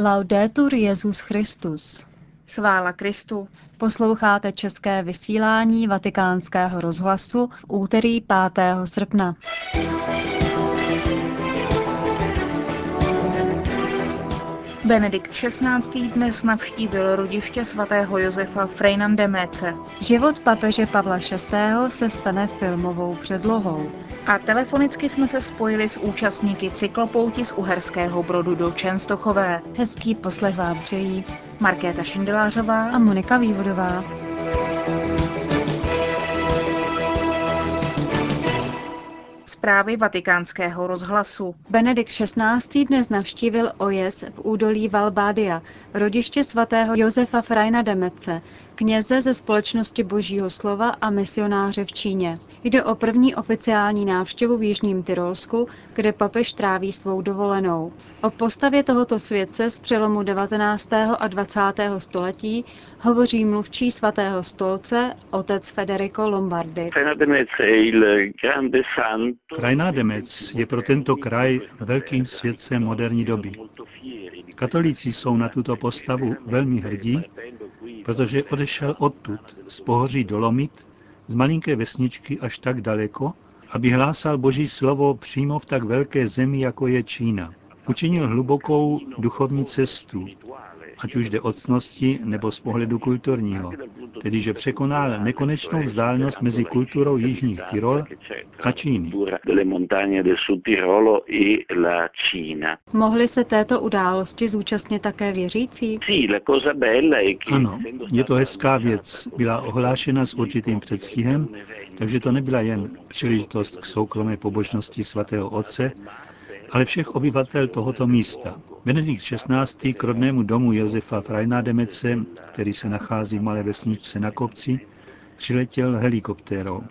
Laudetur Jezus Christus. Chvála Kristu. Posloucháte české vysílání Vatikánského rozhlasu v úterý 5. srpna. Benedikt XVI. dnes navštívil rodiště svatého Josefa Frejnandemece. Život papeže Pavla VI. se stane filmovou předlohou. A telefonicky jsme se spojili s účastníky cyklopouti z Uherského Brodu do Čenstochové. Hezký poslech vám přejí Markéta Šindelářová a Monika Vývodová. Zprávy vatikánského rozhlasu. Benedikt XVI. dnes navštívil Ojes v údolí Valbádia, rodiště svatého Josefa Frajna Demece, kněze ze společnosti Božího slova a misionáře v Číně. Jde o první oficiální návštěvu v Jižním Tyrolsku, kde papež tráví svou dovolenou. O postavě tohoto světce z přelomu 19. a 20. století hovoří mluvčí svatého stolce otec Federico Lombardi. Krajná Demec je pro tento kraj velkým světcem moderní doby. Katolíci jsou na tuto postavu velmi hrdí, protože odešel odtud, z pohoří Dolomit, z malinké vesničky až tak daleko, aby hlásal Boží slovo přímo v tak velké zemi, jako je Čína. Učinil hlubokou duchovní cestu, ať už jde od cnosti nebo z pohledu kulturního, tedy že překonal nekonečnou vzdálenost mezi kulturou Jižních Tyrol a Číny. Mohli se této události zúčastnit také věřící? Ano, je to hezká věc. Byla ohlášena s určitým předstihem, takže to nebyla jen příležitost k soukromé pobožnosti svatého otce, ale všech obyvatel tohoto místa. Benedikt XVI. k rodnému domu Josefa Frajnádemece, který se nachází v malé vesničce na kopci, přiletěl helikoptérou.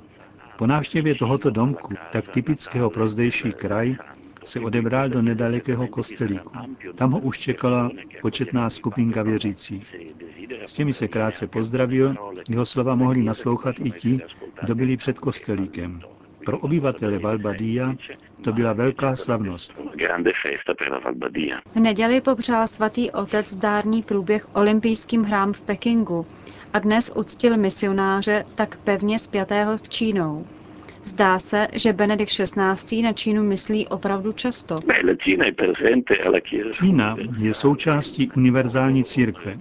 Po návštěvě tohoto domku, tak typického pro zdejší kraj, se odebral do nedalekého kostelíku. Tam ho už čekala početná skupinka věřících. S těmi se krátce pozdravil, jeho slova mohli naslouchat i ti, kdo byli před kostelíkem. Pro obyvatele Valbadia to byla velká slavnost. V neděli popřál svatý otec zdárný průběh olympijským hrám v Pekingu a dnes uctil misionáře tak pevně spjatého s Čínou. Zdá se, že Benedikt XVI. na Čínu myslí opravdu často. Čína je součástí univerzální církve.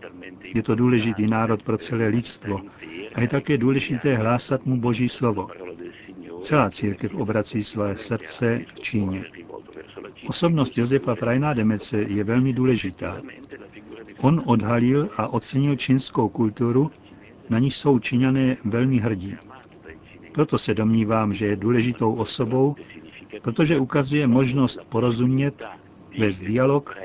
Je to důležitý národ pro celé lidstvo a je také důležité hlásat mu Boží slovo. Celá církev obrací své srdce k Číně. Osobnost Josefa Frajná Demece je velmi důležitá. On odhalil a ocenil čínskou kulturu, na níž jsou Číňané velmi hrdí. Proto se domnívám, že je důležitou osobou, protože ukazuje možnost porozumět, vést dialog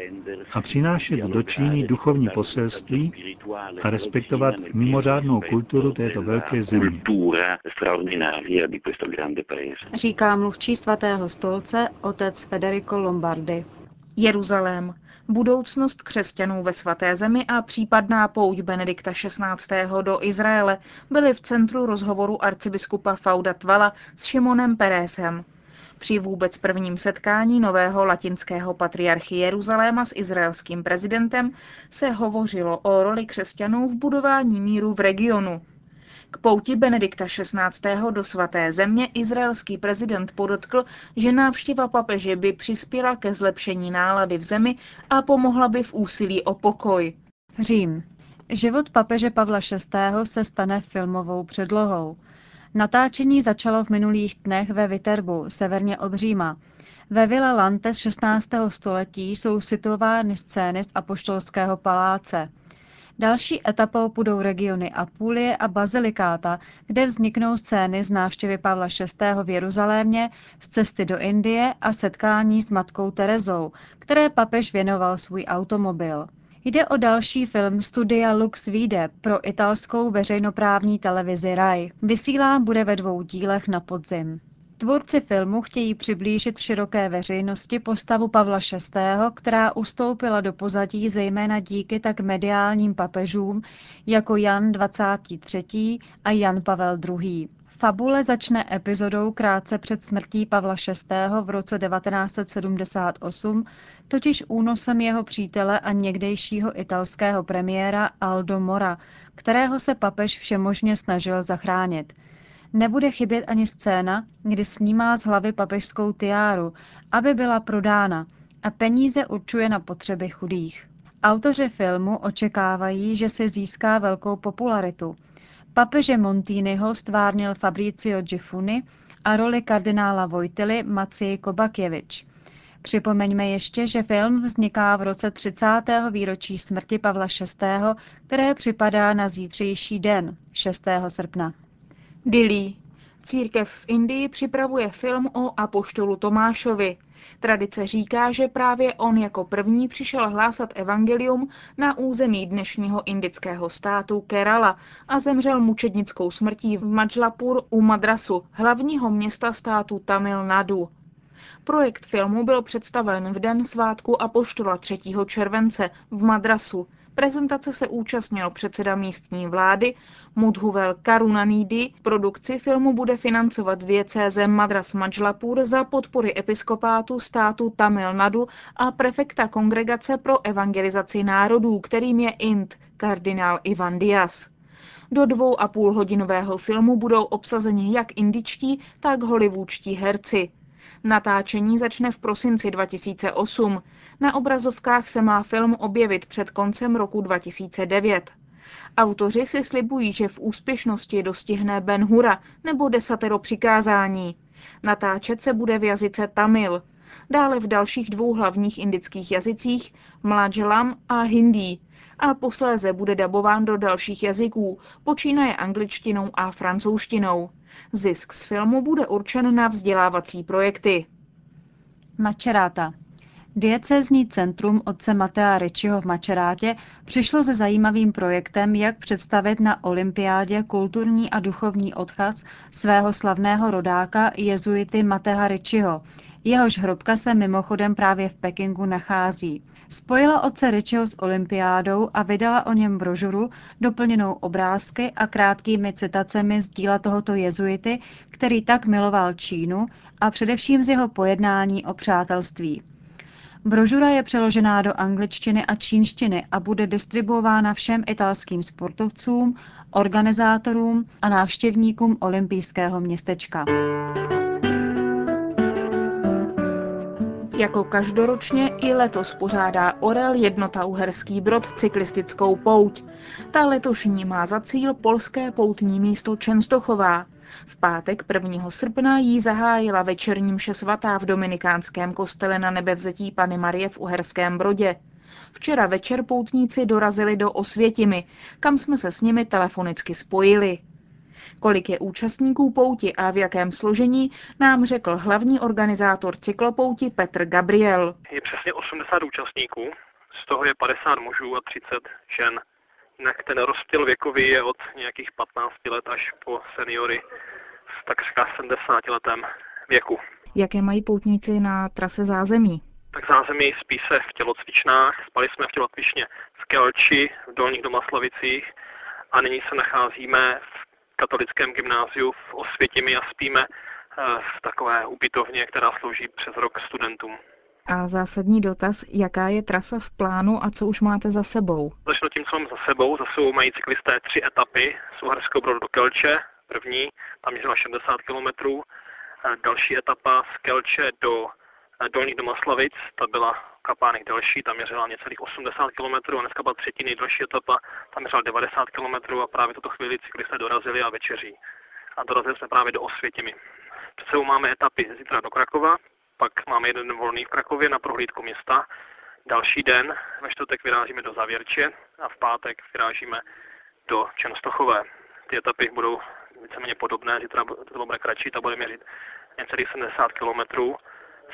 a přinášet do Číny duchovní poselství a respektovat mimořádnou kulturu této velké země. Říká mluvčí svatého stolce otec Federico Lombardi. Jeruzalém. Budoucnost křesťanů ve svaté zemi a případná pouť Benedikta XVI. do Izraele byly v centru rozhovoru arcibiskupa Fauda Tvala s Šimonem Perésem. Při vůbec prvním setkání nového latinského patriarchy Jeruzaléma s izraelským prezidentem se hovořilo o roli křesťanů v budování míru v regionu. K pouti Benedikta XVI. do svaté země izraelský prezident podotkl, že návštěva papeže by přispěla ke zlepšení nálady v zemi a pomohla by v úsilí o pokoj. Řím. Život papeže Pavla VI. se stane filmovou předlohou. Natáčení začalo v minulých dnech ve Viterbu, severně od Říma. Ve Villa Lantes 16. století jsou situovány scény z Apoštolského paláce. Další etapou budou regiony Apulie a Bazilikáta, kde vzniknou scény z návštěvy Pavla VI. v Jeruzalémě, z cesty do Indie a setkání s matkou Terezou, které papež věnoval svůj automobil. Jde o další film studia Lux Vide pro italskou veřejnoprávní televizi RAI. Vysílán bude ve dvou dílech na podzim. Tvůrci filmu chtějí přiblížit široké veřejnosti postavu Pavla VI., která ustoupila do pozadí zejména díky tak mediálním papežům jako Jan 23. a Jan Pavel II. Fabule začne epizodou krátce před smrtí Pavla VI. v roce 1978, totiž únosem jeho přítele a někdejšího italského premiéra Aldo Mora, kterého se papež všemožně snažil zachránit. Nebude chybět ani scéna, kdy snímá z hlavy papežskou tiáru, aby byla prodána a peníze určuje na potřeby chudých. Autoři filmu očekávají, že si získá velkou popularitu – Papeže Montýnyho stvárnil Fabricio Gifuni a roli kardinála Vojtily Maciej Kobakjevič. Připomeňme ještě, že film vzniká v roce 30. výročí smrti Pavla VI., které připadá na zítřejší den, 6. srpna. Dili. Církev v Indii připravuje film o apoštolu Tomášovi. Tradice říká, že právě on jako první přišel hlásat evangelium na území dnešního indického státu Kerala a zemřel mučednickou smrtí v Majlapur u Madrasu, hlavního města státu Tamil Nadu. Projekt filmu byl představen v den svátku Apoštola 3. července v Madrasu Prezentace se účastnil předseda místní vlády Mudhuvel Karunanidi. Produkci filmu bude financovat diecéze Madras Majlapur za podpory episkopátu státu Tamil Nadu a prefekta Kongregace pro evangelizaci národů, kterým je Int, kardinál Ivan Diaz. Do dvou a půl hodinového filmu budou obsazeni jak indičtí, tak hollywoodští herci. Natáčení začne v prosinci 2008. Na obrazovkách se má film objevit před koncem roku 2009. Autoři si slibují, že v úspěšnosti dostihne Ben Hura nebo desatero přikázání. Natáčet se bude v jazyce Tamil, dále v dalších dvou hlavních indických jazycích Mlajalam a Hindi a posléze bude dabován do dalších jazyků, počínaje angličtinou a francouzštinou. Zisk z filmu bude určen na vzdělávací projekty. Mačeráta. Diecézní centrum otce Matea Ričiho v Mačerátě přišlo se zajímavým projektem, jak představit na olympiádě kulturní a duchovní odchaz svého slavného rodáka jezuity Matea Ričiho. Jehož hrobka se mimochodem právě v Pekingu nachází. Spojila otce Ričiho s olympiádou a vydala o něm brožuru, doplněnou obrázky a krátkými citacemi z díla tohoto jezuity, který tak miloval Čínu a především z jeho pojednání o přátelství. Brožura je přeložená do angličtiny a čínštiny a bude distribuována všem italským sportovcům, organizátorům a návštěvníkům olympijského městečka. Jako každoročně i letos pořádá Orel jednota Uherský Brod cyklistickou pouť. Ta letošní má za cíl polské poutní místo Čenstochová. V pátek 1. srpna jí zahájila večerním mše svatá v dominikánském kostele na nebevzetí Pany Marie v Uherském Brodě. Včera večer poutníci dorazili do Osvětimi, kam jsme se s nimi telefonicky spojili. Kolik je účastníků pouti a v jakém složení, nám řekl hlavní organizátor cyklopouti Petr Gabriel. Je přesně 80 účastníků, z toho je 50 mužů a 30 žen. Jinak ten rozptyl věkový je od nějakých 15 let až po seniory v takřka 70 letem věku. Jaké mají poutníci na trase zázemí? Tak zázemí spí se v tělocvičnách, spali jsme v tělocvičně v Kelči, v Dolních Domaslavicích a nyní se nacházíme v katolickém gymnáziu v Osvětimi a spíme eh, v takové ubytovně, která slouží přes rok studentům. A zásadní dotaz, jaká je trasa v plánu a co už máte za sebou? Začnu tím, co mám za sebou. Za sebou mají cyklisté tři etapy z Uherského Brodu do Kelče. První, tam měřila 60 km. Další etapa z Kelče do eh, Dolních Domaslavic, ta byla kapánek delší, tam měřila necelých 80 km a dneska byla třetí nejdelší etapa, tam měřila 90 km a právě tuto chvíli cyklisté dorazili a večeří. A dorazili jsme právě do Osvětimi. Před sebou máme etapy zítra do Krakova, pak máme jeden den volný v Krakově na prohlídku města. Další den ve čtvrtek vyrážíme do Zavěrče a v pátek vyrážíme do Čenostochové. Ty etapy budou víceméně podobné, zítra to bude kratší, ta bude měřit necelých 70 kilometrů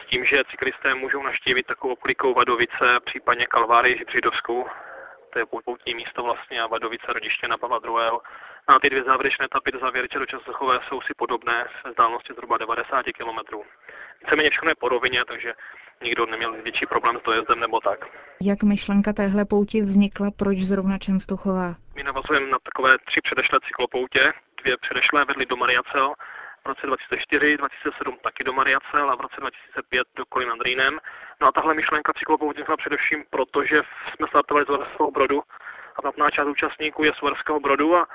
s tím, že cyklisté můžou naštívit takovou oklikou Vadovice, případně Kalvárii Žibřidovskou, to je poutní místo vlastně a Vadovice rodiště na Pavla II. A ty dvě závěrečné etapy do závěrče do Časochové jsou si podobné se vzdáleností zhruba 90 km. Víceméně všechno je po rovině, takže nikdo neměl větší problém s dojezdem nebo tak. Jak myšlenka téhle pouti vznikla, proč zrovna Čenstochová? My navazujeme na takové tři předešlé cyklopoutě, dvě předešlé vedly do Mariacel, v roce 2004, 2007 taky do Mariacel a v roce 2005 do Kolín nad Rýnem. No a tahle myšlenka cyklopoutě vznikla především proto, že jsme startovali z Uherského Brodu a platná část účastníků je z Uherského Brodu a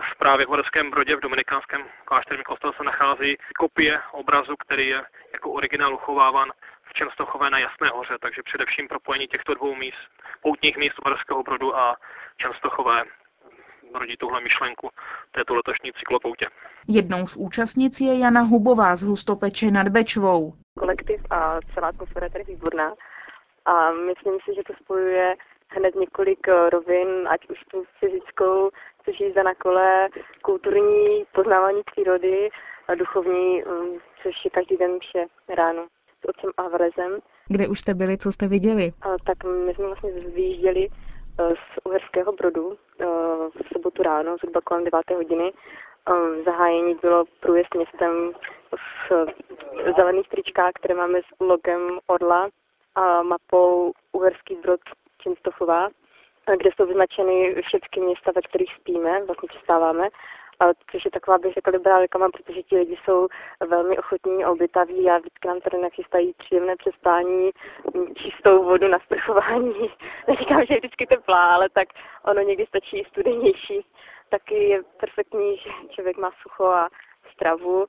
v právě v Uherském Brodě v Dominikánském klášterním kostele se nachází kopie obrazu, který je jako originál uchováván v Čenstochové na Jasné hoře, takže především propojení těchto dvou míst, poutních míst Uherského Brodu a Čenstochové rodí tuhle myšlenku této letošní cyklopoutě. Jednou z účastnic je Jana Hubová z Hustopeče nad Bečvou. Kolektiv a celá atmosféra je tady výborná a myslím si, že to spojuje hned několik rovin, ať už tu fyzickou, což jízda na kole, kulturní poznávání přírody a duchovní, um, což je každý den vše ráno s otcem Avarezem. Kde už jste byli, co jste viděli? A, tak my jsme vlastně vyjížděli z Uherského Brodu uh, v sobotu ráno, zhruba kolem 9. hodiny. Um, zahájení bylo průjezd městem v zelených tričkách, které máme s logem Orla a mapou Uherský Brod Čenstochová, kde jsou vyznačeny všechny města, ve kterých spíme, vlastně přestáváme, což je taková, bych řekla, dobrá reklama, protože ti lidi jsou velmi ochotní a obětaví a vždycky nám tady nachystají příjemné přespání, čistou vodu na sprchování. Neříkám, že je vždycky teplá, ale tak ono někdy stačí studenější. Taky je perfektní, že člověk má sucho a stravu,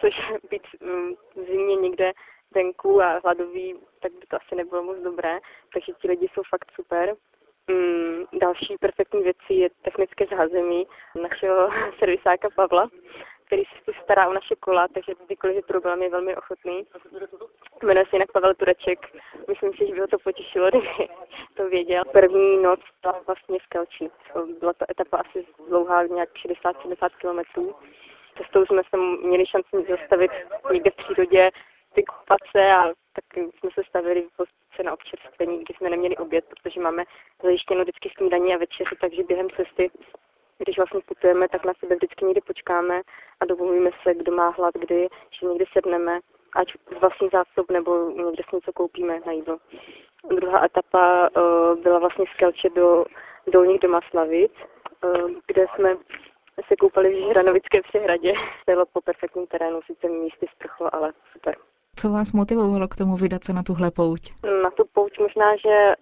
což být v zimě někde venku a hladový, tak by to asi nebylo moc dobré. Takže ti lidi jsou fakt super. Mm, další perfektní věcí je technické zázemí našeho servisáka Pavla, který se stará o naše kola, takže kdykoliv je problém, je velmi ochotný. Jmenuje se jinak Pavel Tureček. Myslím si, že by ho to potěšilo, kdyby to věděl. První noc byla vlastně v Kelči. Byla to etapa asi dlouhá, nějak 60-70 kilometrů. Cestou jsme se měli šanci zastavit někde v přírodě, vykopat se a tak jsme se stavili v na občerstvení, kdy jsme neměli oběd, protože máme zajištěno vždycky snídaní a večeři, takže během cesty, když vlastně putujeme, tak na sebe vždycky někdy počkáme a dovolíme se, kdo má hlad, kdy, že někdy sedneme, ať z vlastních zásob nebo někde si něco koupíme na jídlo. Druhá etapa uh, byla vlastně z Kelče do Dolních Domaslavic, uh, kde jsme se koupali v Žiranovické přehradě. Bylo po perfektním terénu, sice místy sprcho, ale super. Co vás motivovalo k tomu vydat se na tuhle pouť? Na tu pouť možná, že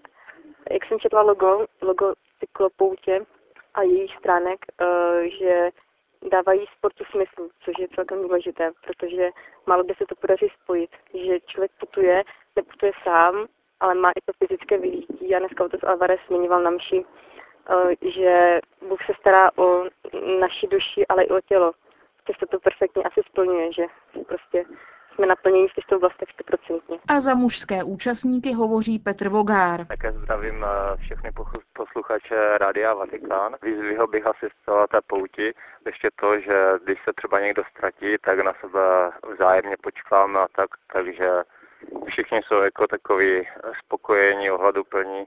jak jsem četla logo, logo cyklopoutě a jejich stránek, uh, že dávají sportu smysl, což je celkem důležité, protože málo kde se to podaří spojit, že člověk putuje, neputuje sám, ale má i to fyzické vyžití a dneska otec Alvarez zmiňoval na mši, uh, že Bůh se stará o naši duši, ale i o tělo. Se to perfektně asi splňuje, že prostě jsme naplněni v těchto oblastech 100%. A za mužské účastníky hovoří Petr Vogár. Také zdravím eh, všechny posluchače Rádia Vatikán. Vyzvihl bych asi z celé té pouti ještě to, že když se třeba někdo ztratí, tak na sebe vzájemně počkáme a tak, takže všichni jsou jako takový spokojení, ohleduplní.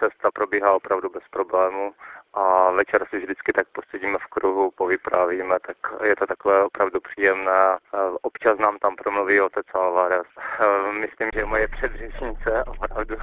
Cesta probíhá opravdu bez problému a večer si vždycky tak posedíme v kruhu, povyprávíme, tak je to takové opravdu příjemné. Občas nám tam promluví otec Alvarez. Myslím, že moje předřečnice opravdu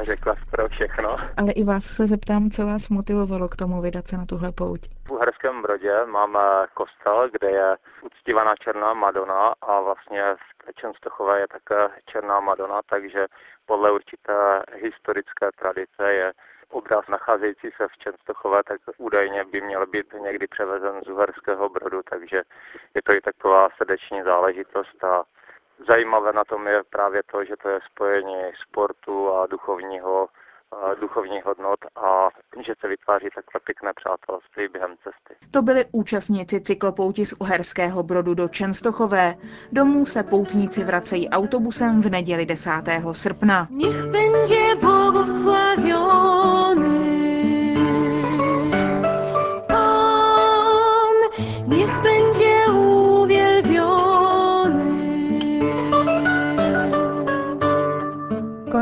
řekla skoro všechno. Ale i vás se zeptám, co vás motivovalo k tomu vydat se na tuhle pouť. V Uherském Brodě máme kostel, kde je uctívaná černá Madonna a vlastně v Čenstochové je také černá Madonna, takže podle určité historické tradice je obraz nacházející se v Čenstochové, tak údajně by měl být někdy převezen z Uherského Brodu, takže je to i taková srdeční záležitost. A zajímavé na tom je právě to, že to je spojení sportu a duchovního duchovních hodnot a že se vytváří takové pěkné přátelství během cesty. To byli účastníci cyklopouti z Uherského Brodu do Čenstochové. Domů se poutníci vracejí autobusem v neděli 10. srpna. Nech będzie błogosławiony